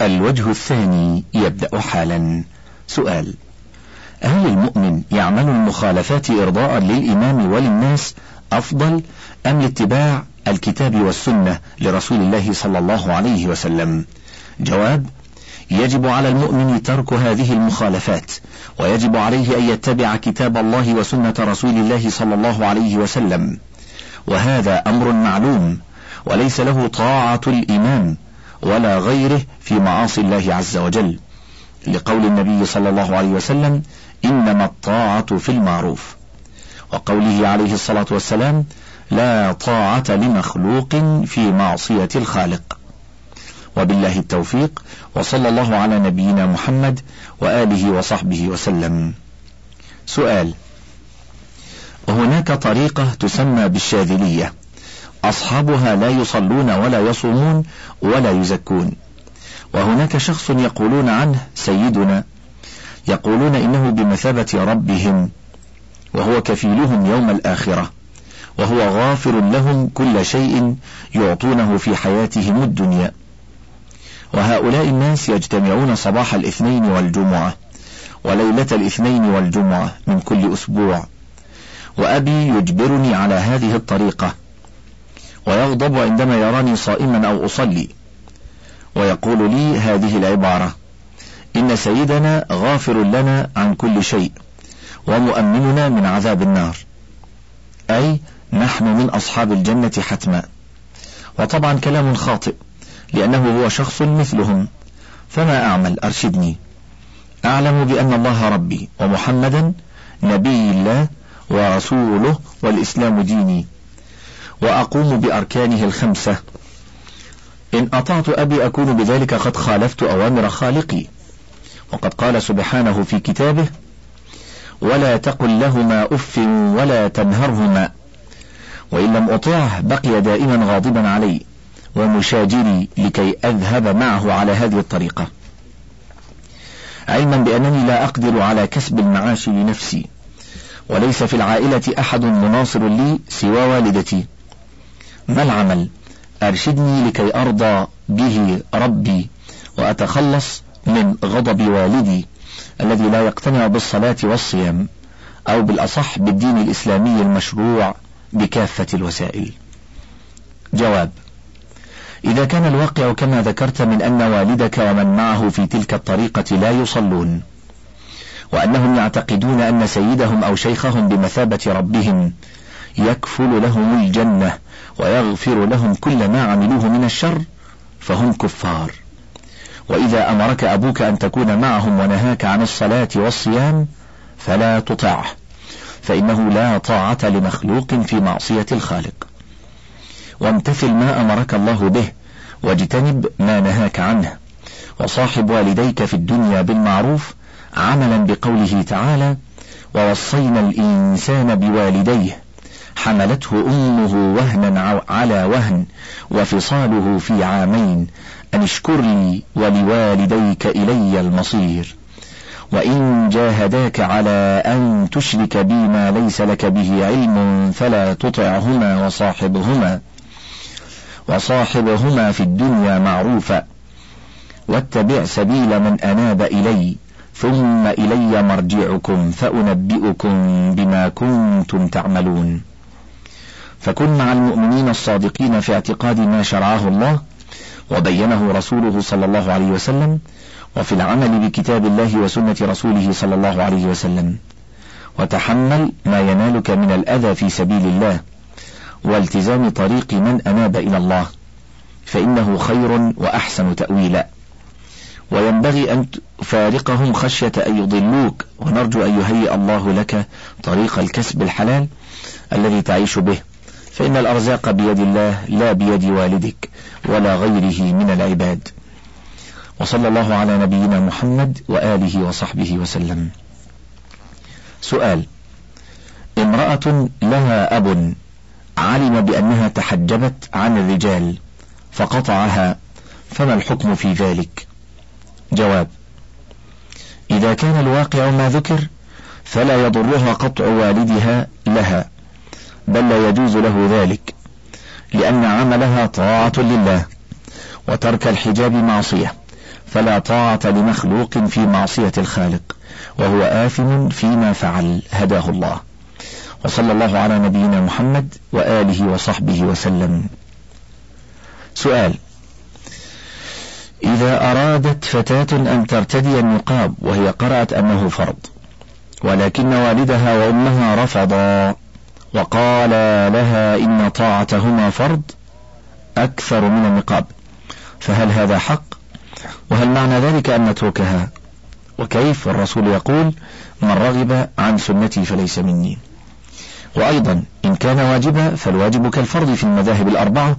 الوجه الثاني يبدأ حالا. سؤال هل المؤمن يعمل المخالفات إرضاء للإمام وللناس أفضل أم لاتباع الكتاب والسنة لرسول الله صلى الله عليه وسلم؟ جواب يجب على المؤمن ترك هذه المخالفات ويجب عليه أن يتبع كتاب الله وسنة رسول الله صلى الله عليه وسلم. وهذا أمر معلوم وليس له طاعة الإمام ولا غيره في معاصي الله عز وجل. لقول النبي صلى الله عليه وسلم إنما الطاعة في المعروف. وقوله عليه الصلاة والسلام لا طاعة لمخلوق في معصية الخالق. وبالله التوفيق وصلى الله على نبينا محمد وآله وصحبه وسلم. سؤال هناك طريقة تسمى بالشاذلية. أصحابها لا يصلون ولا يصومون ولا يزكون. وهناك شخص يقولون عنه سيدنا يقولون إنه بمثابة ربهم وهو كفيلهم يوم الآخرة وهو غافر لهم كل شيء يعطونه في حياتهم الدنيا. وهؤلاء الناس يجتمعون صباح الاثنين والجمعة وليلة الاثنين والجمعة من كل أسبوع. وأبي يجبرني على هذه الطريقة ويغضب عندما يراني صائما أو أصلي. ويقول لي هذه العبارة إن سيدنا غافر لنا عن كل شيء ومؤمننا من عذاب النار. أي نحن من أصحاب الجنة حتما. وطبعا كلام خاطئ لأنه هو شخص مثلهم. فما أعمل؟ أرشدني. أعلم بأن الله ربي ومحمدا نبي الله ورسوله والإسلام ديني. وأقوم بأركانه الخمسة. إن أطعت أبي أكون بذلك قد خالفت أوامر خالقي. وقد قال سبحانه في كتابه ولا تقل لهما أف ولا تنهرهما. وإن لم أطعه بقي دائما غاضبا علي ومشاجري لكي أذهب معه على هذه الطريقة. علما بأنني لا أقدر على كسب المعاش لنفسي وليس في العائلة أحد مناصر لي سوى والدتي. ما العمل؟ أرشدني لكي أرضى به ربي وأتخلص من غضب والدي الذي لا يقتنع بالصلاة والصيام أو بالأصح بالدين الإسلامي المشروع بكافة الوسائل. جواب إذا كان الواقع كما ذكرت من أن والدك ومن معه في تلك الطريقة لا يصلون وأنهم يعتقدون أن سيدهم أو شيخهم بمثابة ربهم يكفل لهم الجنة ويغفر لهم كل ما عملوه من الشر فهم كفار. وإذا أمرك أبوك أن تكون معهم ونهاك عن الصلاة والصيام فلا تطعه فإنه لا طاعة لمخلوق في معصية الخالق. وامتثل ما أمرك الله به واجتنب ما نهاك عنه. وصاحب والديك في الدنيا بالمعروف عملا بقوله تعالى ووصينا الإنسان بوالديه حملته أمه وهنا على وهن وفصاله في عامين أن اشكر لي ولوالديك إلي المصير. وإن جاهداك على أن تشرك بي ما ليس لك به علم فلا تطعهما وصاحبهما وصاحبهما في الدنيا معروفا. واتبع سبيل من أناب إلي ثم إلي مرجعكم فأنبئكم بما كنتم تعملون. فكن مع المؤمنين الصادقين في اعتقاد ما شرعه الله وبينه رسوله صلى الله عليه وسلم وفي العمل بكتاب الله وسنة رسوله صلى الله عليه وسلم. وتحمل ما ينالك من الأذى في سبيل الله والتزام طريق من أناب إلى الله فإنه خير وأحسن تأويلا. وينبغي أن تفارقهم خشية أن يضلوك ونرجو أن يهيئ الله لك طريق الكسب الحلال الذي تعيش به. فإن الأرزاق بيد الله لا بيد والدك ولا غيره من العباد. وصلى الله على نبينا محمد وآله وصحبه وسلم. سؤال امرأة لها أب علم بأنها تحجبت عن الرجال فقطعها فما الحكم في ذلك؟ جواب إذا كان الواقع ما ذكر فلا يضرها قطع والدها لها. بل لا يجوز له ذلك لأن عملها طاعة لله وترك الحجاب معصية فلا طاعة لمخلوق في معصية الخالق وهو آثم فيما فعل هداه الله. وصلى الله على نبينا محمد وآله وصحبه وسلم. سؤال إذا أرادت فتاة أن ترتدي النقاب وهي قرأت أنه فرض ولكن والدها وأمها رفضا وقالا لها إن طاعتهما فرض أكثر من النقاب. فهل هذا حق؟ وهل معنى ذلك أن نتركها؟ وكيف الرسول يقول من رغب عن سنتي فليس مني. وأيضا إن كان واجبا فالواجب كالفرض في المذاهب الأربعة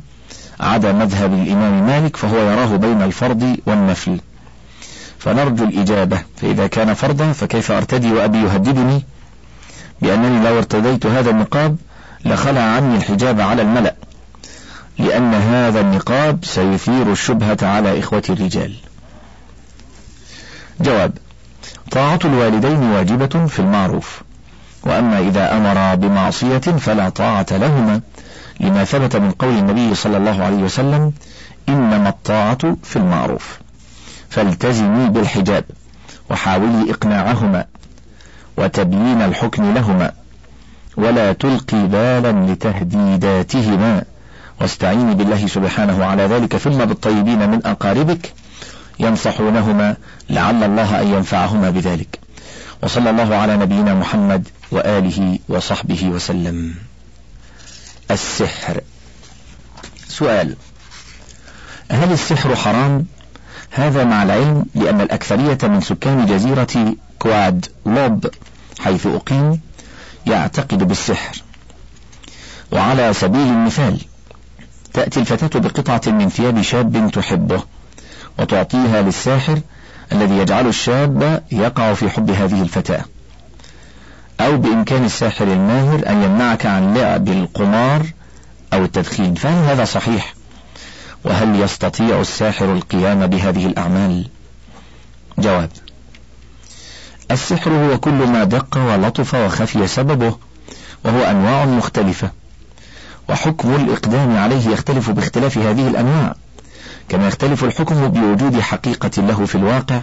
عدا مذهب الإمام مالك فهو يراه بين الفرض والنفل. فنرجو الإجابة فإذا كان فرضا فكيف أرتدي وأبي يهددني؟ بأنني لو ارتديت هذا النقاب لخلع عني الحجاب على الملأ لأن هذا النقاب سيثير الشبهة على إخوة الرجال. جواب طاعة الوالدين واجبة في المعروف وأما إذا أمر بمعصية فلا طاعة لهما لما ثبت من قول النبي صلى الله عليه وسلم إنما الطاعة في المعروف فالتزمي بالحجاب وحاولي إقناعهما. وتبيين الحكم لهما ولا تلقي بالا لتهديداتهما. واستعيني بالله سبحانه على ذلك ثم بالطيبين من أقاربك ينصحونهما لعل الله أن ينفعهما بذلك. وصلى الله على نبينا محمد وآله وصحبه وسلم. السحر. سؤال. هل السحر حرام؟ هذا مع العلم بأن الأكثرية من سكان جزيرة كواد لوب حيث أقيم يعتقد بالسحر وعلى سبيل المثال تأتي الفتاة بقطعة من ثياب شاب تحبه وتعطيها للساحر الذي يجعل الشاب يقع في حب هذه الفتاة أو بإمكان الساحر الماهر أن يمنعك عن لعب القمار أو التدخين فهل هذا صحيح؟ وهل يستطيع الساحر القيام بهذه الأعمال؟ جواب السحر هو كل ما دق ولطف وخفي سببه وهو أنواع مختلفة. وحكم الإقدام عليه يختلف باختلاف هذه الأنواع كما يختلف الحكم بوجود حقيقة له في الواقع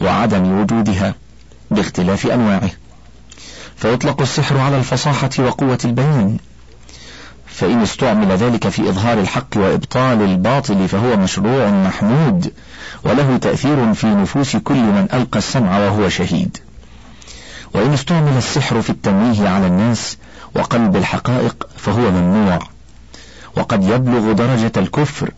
وعدم وجودها باختلاف أنواعه. فيطلق السحر على الفصاحة وقوة البيان. فإن استعمل ذلك في إظهار الحق وإبطال الباطل فهو مشروع محمود وله تأثير في نفوس كل من ألقى السمع وهو شهيد. وإن استعمل السحر في التمويه على الناس وقلب الحقائق فهو ممنوع. وقد يبلغ درجة الكفر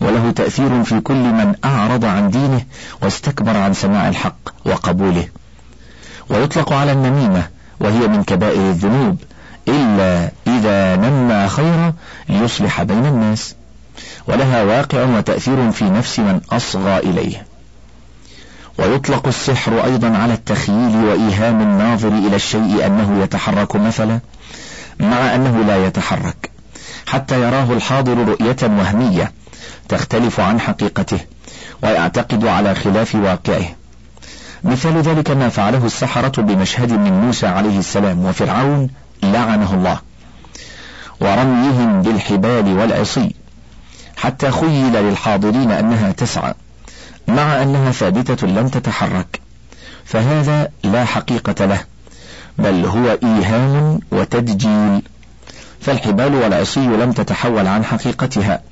وله تأثير في كل من أعرض عن دينه واستكبر عن سماع الحق وقبوله. ويطلق على النميمة وهي من كبائر الذنوب إلا إذا نمى خيرا ليصلح بين الناس. ولها واقع وتأثير في نفس من أصغى إليه. ويطلق السحر أيضا على التخييل وإيهام الناظر إلى الشيء أنه يتحرك مثلا مع أنه لا يتحرك حتى يراه الحاضر رؤية وهمية تختلف عن حقيقته ويعتقد على خلاف واقعه. مثال ذلك ما فعله السحرة بمشهد من موسى عليه السلام وفرعون لعنه الله. ورميهم بالحبال والعصي. حتى خيل للحاضرين أنها تسعى مع أنها ثابتة لم تتحرك. فهذا لا حقيقة له بل هو إيهام وتدجيل. فالحبال والعصي لم تتحول عن حقيقتها.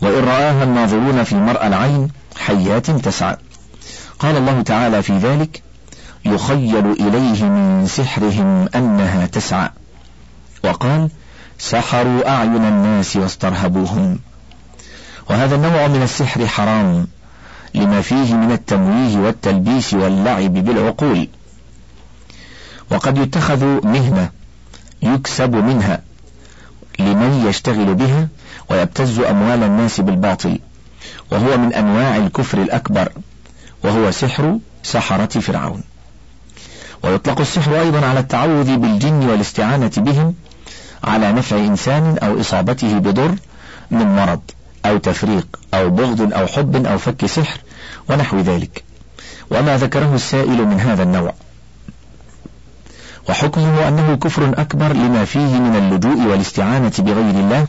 وإن رآها الناظرون في مرأى العين حيات تسعى. قال الله تعالى في ذلك يخيل إليه من سحرهم أنها تسعى. وقال سحروا أعين الناس واسترهبوهم. وهذا النوع من السحر حرام لما فيه من التمويه والتلبيس واللعب بالعقول. وقد يتخذ مهنة يكسب منها لمن يشتغل بها ويبتز أموال الناس بالباطل. وهو من أنواع الكفر الأكبر وهو سحر سحرة فرعون. ويطلق السحر أيضا على التعوذ بالجن والاستعانة بهم على نفع إنسان أو إصابته بضر من مرض أو تفريق أو بغض أو حب أو فك سحر ونحو ذلك. وما ذكره السائل من هذا النوع. وحكمه أنه كفر أكبر لما فيه من اللجوء والاستعانة بغير الله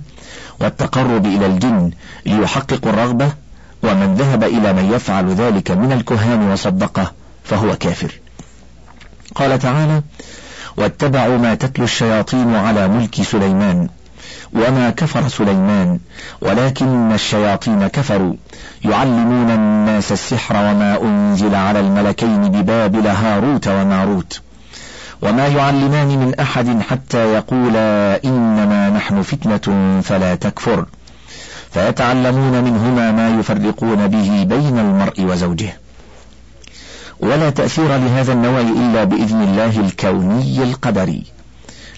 والتقرب إلى الجن ليحققوا الرغبة ومن ذهب إلى من يفعل ذلك من الكهان وصدقه فهو كافر. قال تعالى واتبعوا ما تتلو الشياطين على ملك سليمان. وما كفر سليمان ولكن الشياطين كفروا. يعلمون الناس السحر وما أنزل على الملكين ببابل هاروت وماروت. وما يعلمان من أحد حتى يقولا إنما نحن فتنة فلا تكفر. فيتعلمون منهما ما يفرقون به بين المرء وزوجه. ولا تأثير لهذا النوع إلا بإذن الله الكوني القدري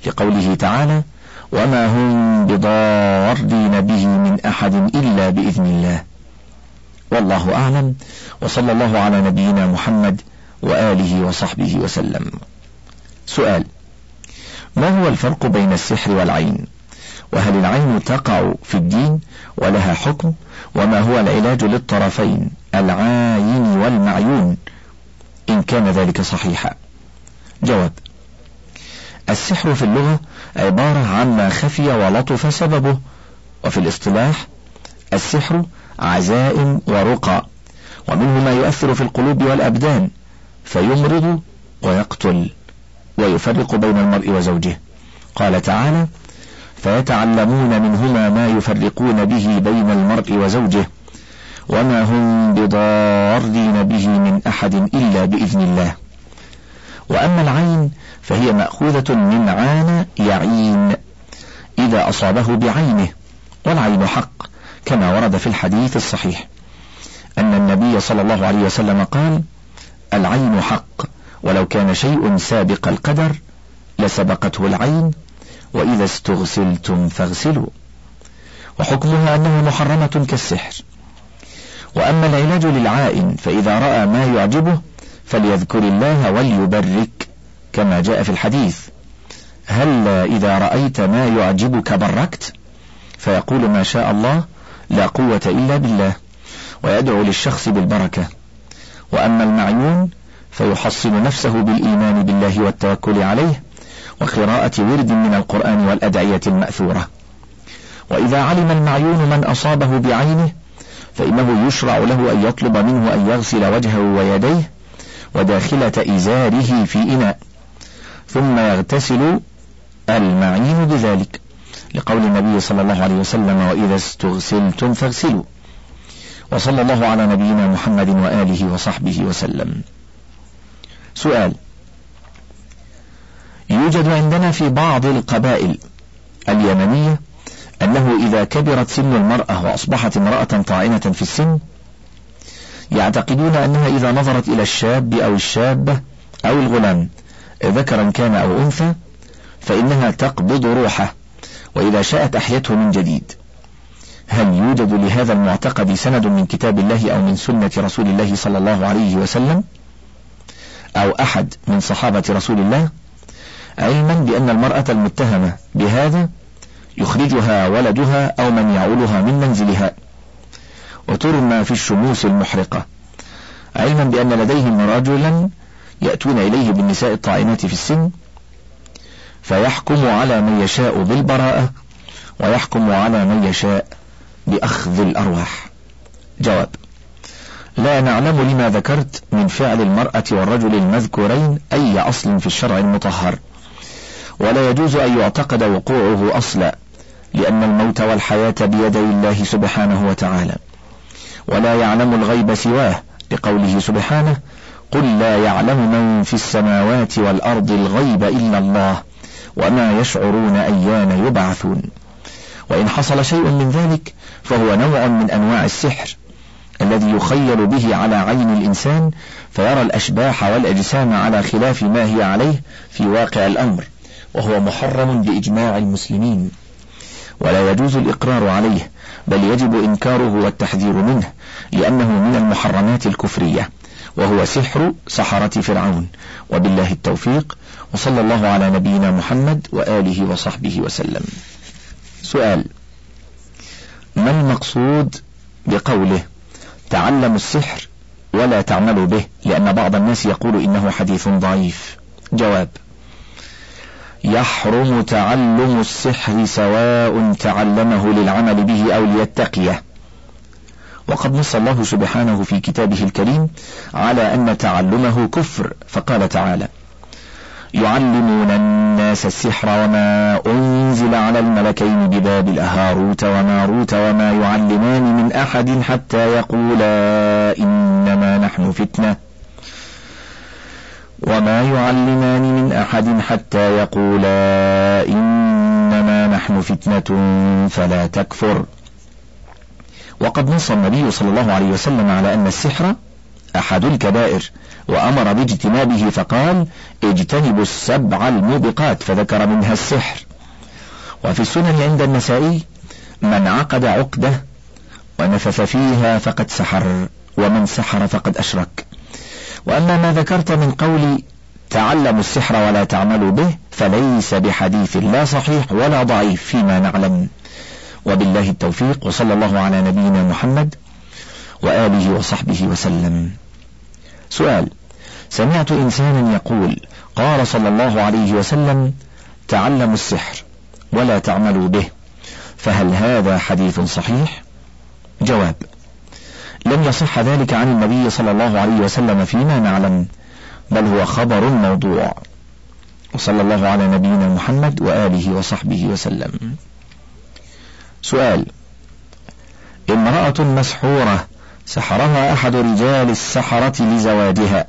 لقوله تعالى وما هم بضارين به من أحد إلا بإذن الله. والله أعلم وصلى الله على نبينا محمد وآله وصحبه وسلم. سؤال ما هو الفرق بين السحر والعين؟ وهل العين تقع في الدين ولها حكم؟ وما هو العلاج للطرفين العاين والمعيون؟ إن كان ذلك صحيحا. جواب السحر في اللغة عبارة عن ما خفي ولطف سببه وفي الاصطلاح السحر عزائم ورقى ومنه ما يؤثر في القلوب والأبدان فيمرض ويقتل ويفرق بين المرء وزوجه. قال تعالى فيتعلمون منهما ما يفرقون به بين المرء وزوجه. وما هم بضارين به من أحد إلا بإذن الله. وأما العين فهي مأخوذة من عان يعين إذا أصابه بعينه والعين حق كما ورد في الحديث الصحيح. أن النبي صلى الله عليه وسلم قال العين حق ولو كان شيء سابق القدر لسبقته العين وإذا استغسلتم فاغسلوا. وحكمها أنه محرمة كالسحر. وأما العلاج للعائن فإذا رأى ما يعجبه فليذكر الله وليبرك كما جاء في الحديث. هل إذا رأيت ما يعجبك بركت؟ فيقول ما شاء الله لا قوة إلا بالله ويدعو للشخص بالبركة. وأما المعيون فيحصن نفسه بالإيمان بالله والتوكل عليه وقراءة ورد من القرآن والأدعية المأثورة. وإذا علم المعيون من أصابه بعينه فإنه يشرع له أن يطلب منه أن يغسل وجهه ويديه وداخلة إزاره في إناء ثم يغتسل المعين بذلك لقول النبي صلى الله عليه وسلم وإذا استغسلتم فاغسلوا وصلى الله على نبينا محمد وآله وصحبه وسلم. سؤال يوجد عندنا في بعض القبائل اليمنية أنه إذا كبرت سن المرأة وأصبحت امرأة طاعنة في السن يعتقدون أنها إذا نظرت إلى الشاب أو الشابة أو الغلام ذكرا كان أو أنثى فإنها تقبض روحه وإذا شاءت أحيته من جديد. هل يوجد لهذا المعتقد سند من كتاب الله أو من سنة رسول الله صلى الله عليه وسلم؟ أو أحد من صحابة رسول الله؟ علما بأن المرأة المتهمة بهذا يخرجها ولدها أو من يعولها من منزلها. وترمى في الشموس المحرقة. علما بأن لديهم رجلا يأتون إليه بالنساء الطاعنات في السن فيحكم على من يشاء بالبراءة ويحكم على من يشاء بأخذ الأرواح. جواب لا نعلم لما ذكرت من فعل المرأة والرجل المذكورين أي أصل في الشرع المطهر ولا يجوز أن يعتقد وقوعه أصلا. لأن الموت والحياة بيدي الله سبحانه وتعالى. ولا يعلم الغيب سواه لقوله سبحانه قل لا يعلم من في السماوات والأرض الغيب إلا الله وما يشعرون أيان يبعثون. وإن حصل شيء من ذلك فهو نوع من أنواع السحر الذي يخيل به على عين الإنسان فيرى الأشباح والأجسام على خلاف ما هي عليه في واقع الأمر وهو محرم بإجماع المسلمين. ولا يجوز الإقرار عليه بل يجب إنكاره والتحذير منه لأنه من المحرمات الكفرية وهو سحر سحرة فرعون. وبالله التوفيق وصلى الله على نبينا محمد وآله وصحبه وسلم. سؤال ما المقصود بقوله تعلموا السحر ولا تعملوا به؟ لأن بعض الناس يقول إنه حديث ضعيف. جواب يحرم تعلم السحر سواء تعلمه للعمل به أو ليتقيه. وقد نص الله سبحانه في كتابه الكريم على أن تعلمه كفر فقال تعالى يعلمون الناس السحر وما أنزل على الملكين ببابل هاروت وماروت وما يعلمان من أحد حتى يقولا إنما نحن فتنة. وما يعلمان أحد حتى يقولا إنما نحن فتنة فلا تكفر. وقد نص النبي صلى الله عليه وسلم على أن السحر أحد الكبائر وأمر باجتنابه فقال اجتنبوا السبع الموبقات فذكر منها السحر. وفي السنن عند النسائي من عقد عقدة ونفث فيها فقد سحر ومن سحر فقد أشرك. وأما ما ذكرت من قول تعلموا السحر ولا تعملوا به فليس بحديث لا صحيح ولا ضعيف فيما نعلم. وبالله التوفيق وصلى الله على نبينا محمد وآله وصحبه وسلم. سؤال سمعت إنسانا يقول قال صلى الله عليه وسلم تعلموا السحر ولا تعملوا به فهل هذا حديث صحيح؟ جواب لم يصح ذلك عن النبي صلى الله عليه وسلم فيما نعلم. بل هو خبر موضوع. وصلى الله على نبينا محمد وآله وصحبه وسلم. سؤال امرأة مسحورة سحرها أحد رجال السحرة لزواجها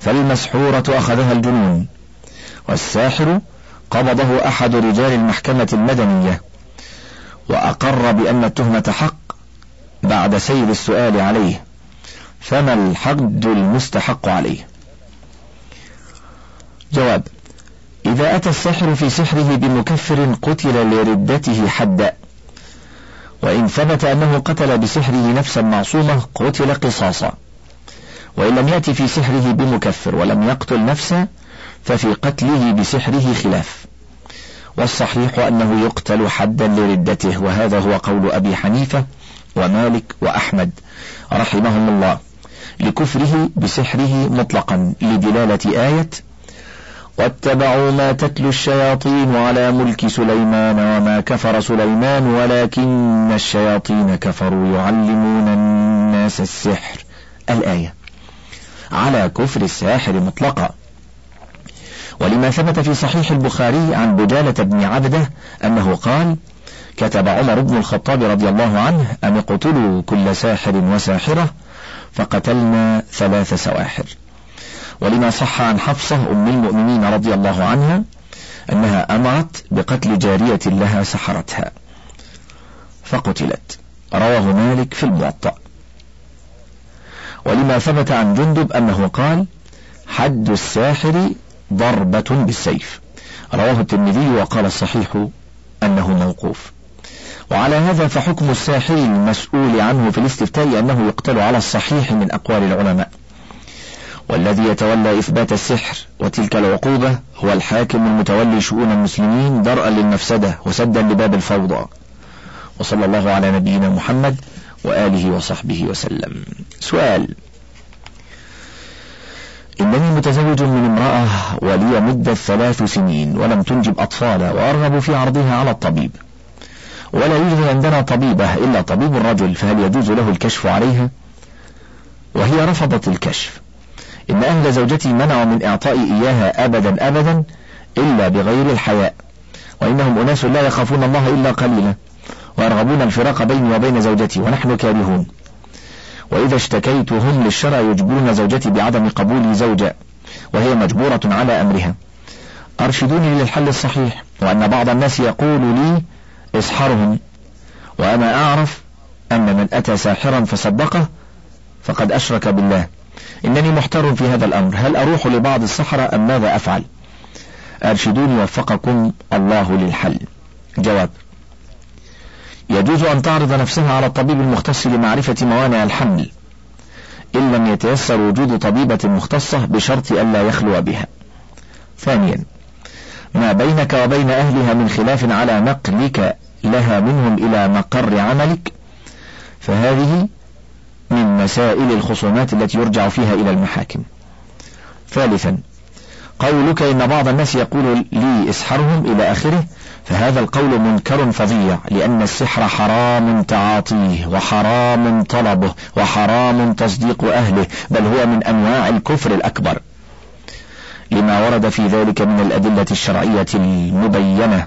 فالمسحورة أخذها الجنون والساحر قبضه أحد رجال المحكمة المدنية. وأقر بأن التهمة حق بعد سير السؤال عليه فما الحد المستحق عليه؟ جواب. إذا أتى الساحر في سحره بمكفر قتل لردته حدا. وإن ثبت أنه قتل بسحره نفسا معصومة قتل قصاصا. وإن لم يأتي في سحره بمكفر ولم يقتل نفسا ففي قتله بسحره خلاف. والصحيح أنه يقتل حدا لردته وهذا هو قول أبي حنيفة ومالك وأحمد رحمهم الله. لكفره بسحره مطلقا لدلالة آية واتبعوا ما تتلو الشياطين على ملك سليمان وما كفر سليمان ولكن الشياطين كفروا يعلمون الناس السحر. الآية على كفر الساحر مطلقا. ولما ثبت في صحيح البخاري عن بجالة بن عبده أنه قال كتب عمر بن الخطاب رضي الله عنه أن اقتلوا كل ساحر وساحرة فقتلنا ثلاث سواحر. ولما صح عن حفصة أم المؤمنين رضي الله عنها أنها أمرت بقتل جارية لها سحرتها. فقتلت. رواه مالك في الموطأ. ولما ثبت عن جندب أنه قال حد الساحر ضربة بالسيف رواه الترمذي وقال الصحيح أنه موقوف. وعلى هذا فحكم الساحر المسؤول عنه في الاستفتاء أنه يقتل على الصحيح من أقوال العلماء. والذي يتولى إثبات السحر وتلك العقوبة هو الحاكم المتولي شؤون المسلمين درءا للمفسدة وسدا لباب الفوضى. وصلى الله على نبينا محمد وآله وصحبه وسلم. سؤال. إنني متزوج من امرأة ولي مدة ثلاث سنين ولم تنجب أطفالا وأرغب في عرضها على الطبيب. ولا يوجد عندنا طبيبة إلا طبيب الرجل فهل يجوز له الكشف عليها؟ وهي رفضت الكشف. إن أهل زوجتي منعوا من إعطائي إياها أبدا أبدا إلا بغير الحياء وإنهم أناس لا يخافون الله إلا قليلا ويرغبون الفراق بيني وبين زوجتي ونحن كارهون. وإذا اشتكيت هم للشرع يجبرون زوجتي بعدم قبولي زوجة وهي مجبورة على أمرها. أرشدوني للحل الصحيح وأن بعض الناس يقول لي اسحرهم وأنا أعرف أن من أتى ساحرا فصدقه فقد أشرك بالله. إنني محتار في هذا الأمر. هل أروح لبعض السحرة أم ماذا أفعل؟ أرشدوني وفقكم الله للحل. جواب يجوز أن تعرض نفسها على الطبيب المختص لمعرفة موانع الحمل إن لم يتيسر وجود طبيبة مختصة بشرط ألا يخلو بها. ثانيا ما بينك وبين أهلها من خلاف على نقلك لها منهم إلى مقر عملك فهذه من مسائل الخصومات التي يرجع فيها إلى المحاكم. ثالثا قولك إن بعض الناس يقول لي اسحرهم إلى آخره فهذا القول منكر فظيع لأن السحر حرام تعاطيه وحرام طلبه وحرام تصديق أهله بل هو من أنواع الكفر الأكبر. لما ورد في ذلك من الأدلة الشرعية المبينة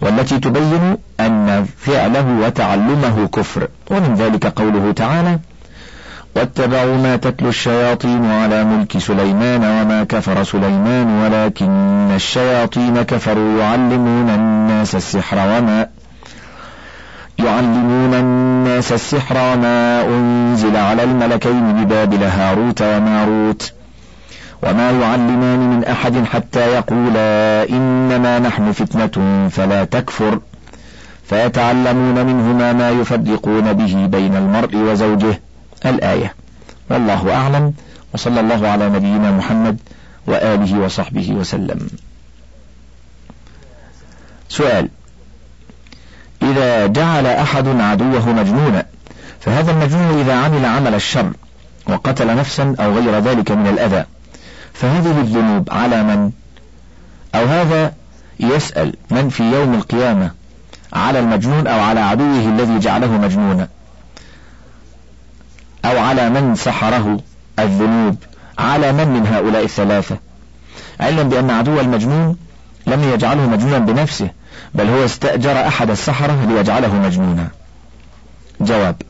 والتي تبين أن فعله وتعلمه كفر. ومن ذلك قوله تعالى واتبعوا ما تتلو الشياطين على ملك سليمان وما كفر سليمان ولكن الشياطين كفروا يعلمون الناس السحر وما يعلمون الناس السحر وما أنزل على الملكين ببابل هاروت وماروت. وما يعلمان من أحد حتى يقولا إنما نحن فتنة فلا تكفر. فيتعلمون منهما ما يفرقون به بين المرء وزوجه. الآية. والله أعلم. وصلى الله على نبينا محمد وآله وصحبه وسلم. سؤال. إذا جعل أحد عدوه مجنونا فهذا المجنون إذا عمل عمل الشر وقتل نفسا أو غير ذلك من الأذى فهذه الذنوب على من؟ أو هذا يسأل من في يوم القيامة؟ على المجنون أو على عدوه الذي جعله مجنونا؟ أو على من سحره الذنوب؟ على من من هؤلاء الثلاثة؟ علما بأن عدو المجنون لم يجعله مجنونا بنفسه بل هو استأجر أحد السحرة ليجعله مجنونا. جواب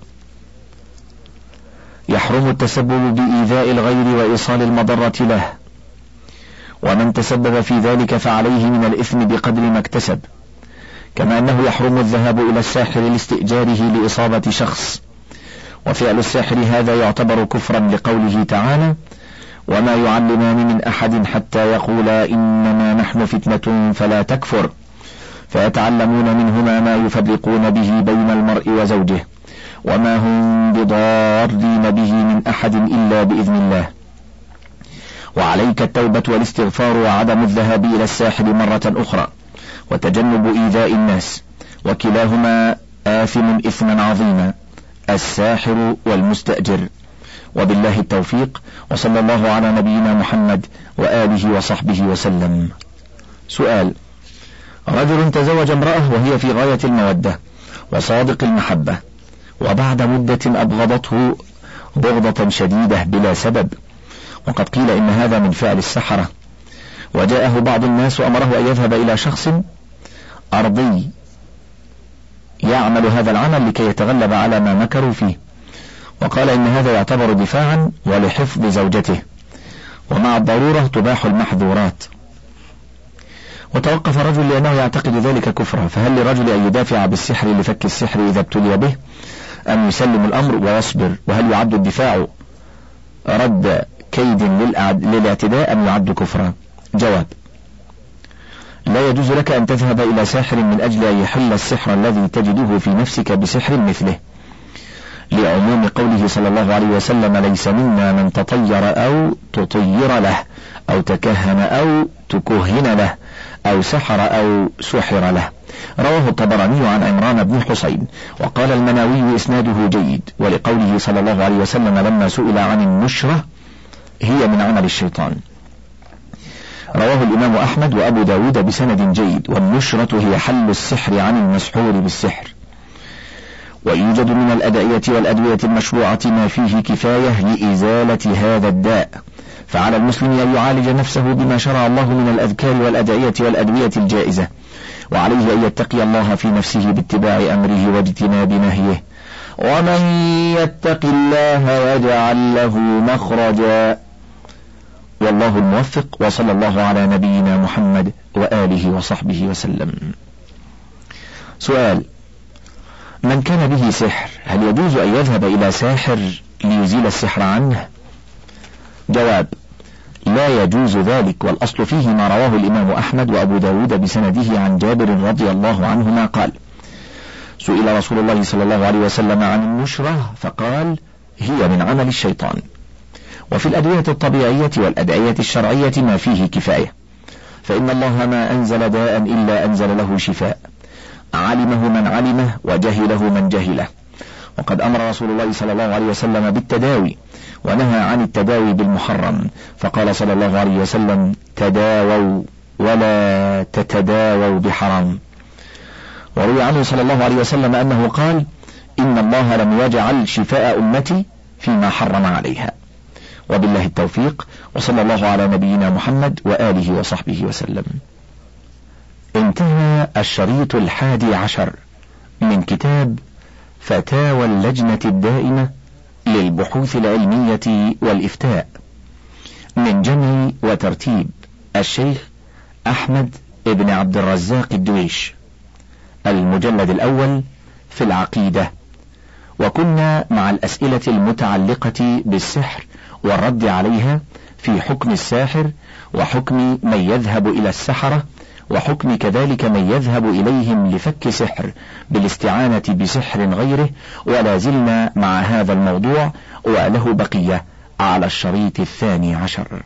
يحرم التسبب بإيذاء الغير وإيصال المضرة له. ومن تسبب في ذلك فعليه من الإثم بقدر ما اكتسب. كما أنه يحرم الذهاب إلى الساحر لاستئجاره لإصابة شخص. وفعل الساحر هذا يعتبر كفرا لقوله تعالى وما يعلمان من أحد حتى يقولا إنما نحن فتنة فلا تكفر فيتعلمون منهما ما يفرقون به بين المرء وزوجه. وما هم بضارين به من أحد إلا بإذن الله. وعليك التوبة والاستغفار وعدم الذهاب إلى الساحل مرة أخرى. وتجنب إيذاء الناس. وكلاهما آثم إثما عظيما. الساحر والمستأجر. وبالله التوفيق. وصلى الله على نبينا محمد وآله وصحبه وسلم. سؤال. رجل تزوج امرأة وهي في غاية المودة. وصادق المحبة. وبعد مدة أبغضته بغضة شديدة بلا سبب. وقد قيل إن هذا من فعل السحرة. وجاءه بعض الناس وأمره أن يذهب إلى شخص أرضي يعمل هذا العمل لكي يتغلب على ما مكروا فيه. وقال إن هذا يعتبر دفاعا ولحفظ زوجته. ومع الضرورة تباح المحظورات. وتوقف رجل لأنه يعتقد ذلك كفرا. فهل لرجل أن يدافع بالسحر لفك السحر إذا ابتلي به؟ أم يسلم الأمر ويصبر وهل يعد الدفاع رد كيد للاعتداء أم يعد كفرا جواب لا يجوز لك أن تذهب إلى ساحر من أجل أن يحل السحر الذي تجده في نفسك بسحر مثله. لعموم قوله صلى الله عليه وسلم ليس منا من تطير أو تطير له أو تكهن أو تكهن له أو سحر أو سحر له. رواه الطبراني عن عمران بن حسين وقال المناوي إسناده جيد ولقوله صلى الله عليه وسلم لما سئل عن النشرة هي من عمل الشيطان. رواه الإمام أحمد وأبو داود بسند جيد والنشرة هي حل السحر عن المسحور بالسحر. ويوجد من الأدعية والأدوية المشروعة ما فيه كفاية لإزالة هذا الداء. فعلى المسلم أن يعالج نفسه بما شرع الله من الأذكار والأدعية والأدوية الجائزة. وعليه أن يتقي الله في نفسه باتباع أمره واجتناب نهيه. ومن يتق الله يجعل له مخرجا. والله الموفق وصلى الله على نبينا محمد وآله وصحبه وسلم. سؤال من كان به سحر هل يجوز أن يذهب إلى ساحر ليزيل السحر عنه؟ جواب لا يجوز ذلك والأصل فيه ما رواه الإمام أحمد وأبو داود بسنده عن جابر رضي الله عنهما قال سئل رسول الله صلى الله عليه وسلم عن النشرة فقال هي من عمل الشيطان. وفي الأدوية الطبيعية والأدعية الشرعية ما فيه كفاية فإن الله ما أنزل داء إلا أنزل له شفاء. علمه من علمه وجهله من جهله. وقد أمر رسول الله صلى الله عليه وسلم بالتداوي ونهى عن التداوي بالمحرم. فقال صلى الله عليه وسلم تداووا ولا تتداووا بحرام. وروي عنه صلى الله عليه وسلم أنه قال إن الله لم يجعل شفاء أمتي فيما حرم عليها. وبالله التوفيق وصلى الله على نبينا محمد وآله وصحبه وسلم. انتهى الشريط الحادي عشر من كتاب فتاوى اللجنة الدائمة للبحوث العلمية والإفتاء. من جمع وترتيب الشيخ أحمد بن عبد الرزاق الدويش. المجلد الأول في العقيدة. وكنا مع الأسئلة المتعلقة بالسحر والرد عليها في حكم الساحر وحكم من يذهب إلى السحرة وحكم كذلك من يذهب إليهم لفك سحر بالاستعانة بسحر غيره ولا زلنا مع هذا الموضوع وله بقية على الشريط الثاني عشر.